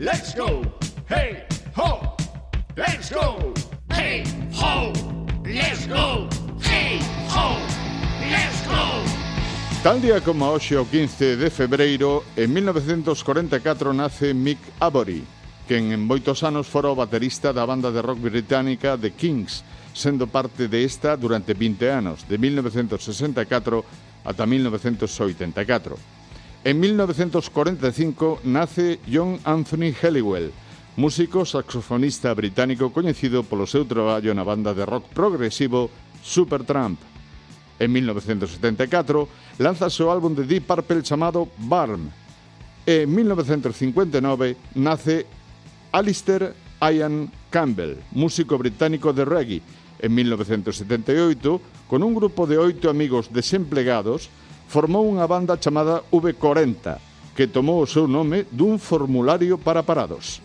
Let's go, hey ho. Let's go, hey ho. Let's go, hey ho. Let's go. Tal día como hoxe o 15 de febreiro, en 1944 nace Mick Avery, quen en moitos anos fora o baterista da banda de rock británica The Kings, sendo parte desta durante 20 anos, de 1964 ata 1984. En 1945 nace John Anthony Halliwell, músico saxofonista británico coñecido polo seu traballo na banda de rock progresivo Supertramp. En 1974 lanzase o álbum de Deep Purple chamado Barm. E en 1959 nace Alistair Ian Campbell, músico británico de reggae. En 1978, con un grupo de oito amigos desemplegados, formou unha banda chamada V40, que tomou o seu nome dun formulario para parados.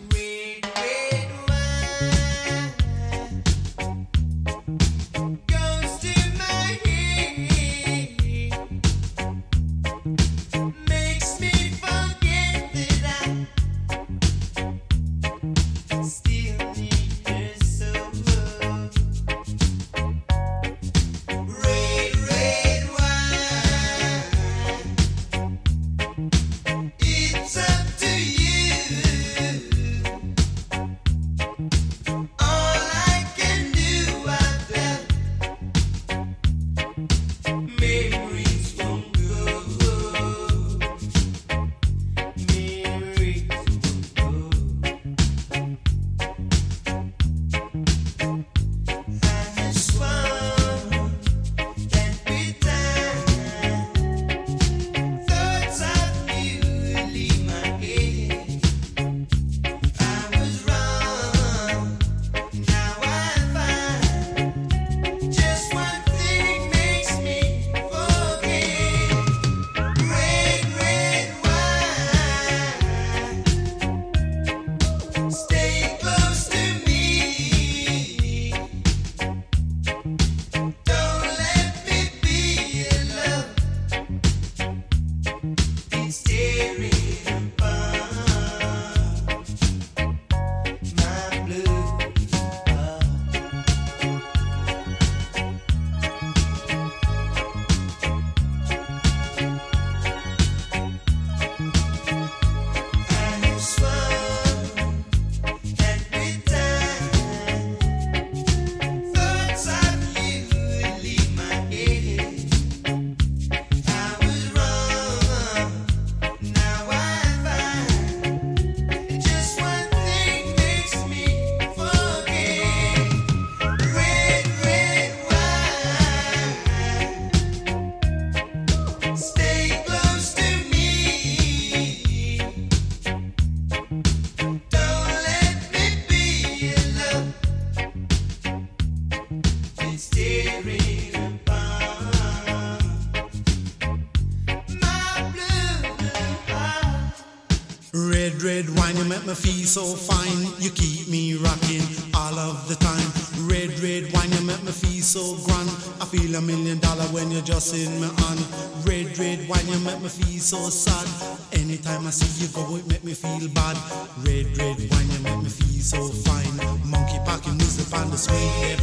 Me feel so fine. You keep me rocking all of the time. Red, red wine, you make me feel so grand. I feel a million dollar when you're just in my hand. Red, red wine, you make me feel so sad. Anytime I see you go, it make me feel bad. Red, red wine, you make me feel so fine. Monkey packing music on the sweet hip.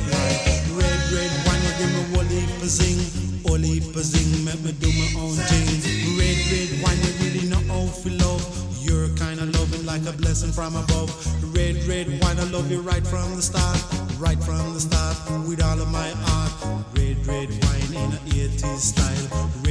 Red, red wine, you give me whole heap of zing. Whole heap of zing, make me do my own thing. Red, red wine, you really know how to love like a blessing from above. Red, red wine, I love you right from the start, right from the start, with all of my heart. Red, red wine in a 80s style, red,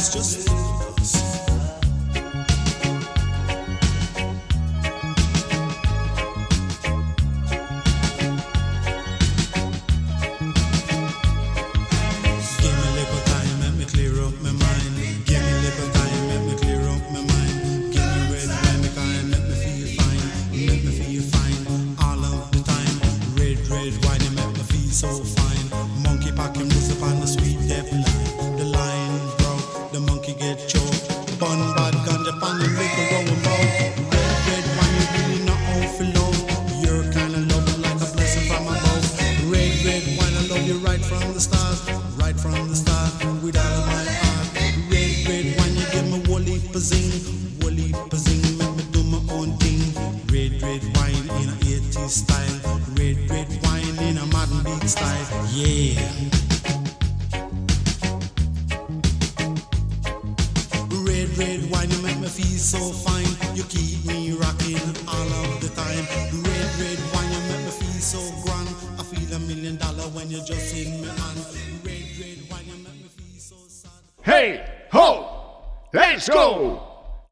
Fuss, just start, right from the start, with all of my heart. Red, red wine, you give me woolly pazing, woolly pazing, make me do my own thing. Red, red wine in a 80s style, red, red wine in a modern beat style, yeah. Red, red wine, you make me feel so fine. You keep me rocking all of the time. Red, red wine, you make me feel so grand. I feel a million dollar when you're just in Hey, ho, let's go.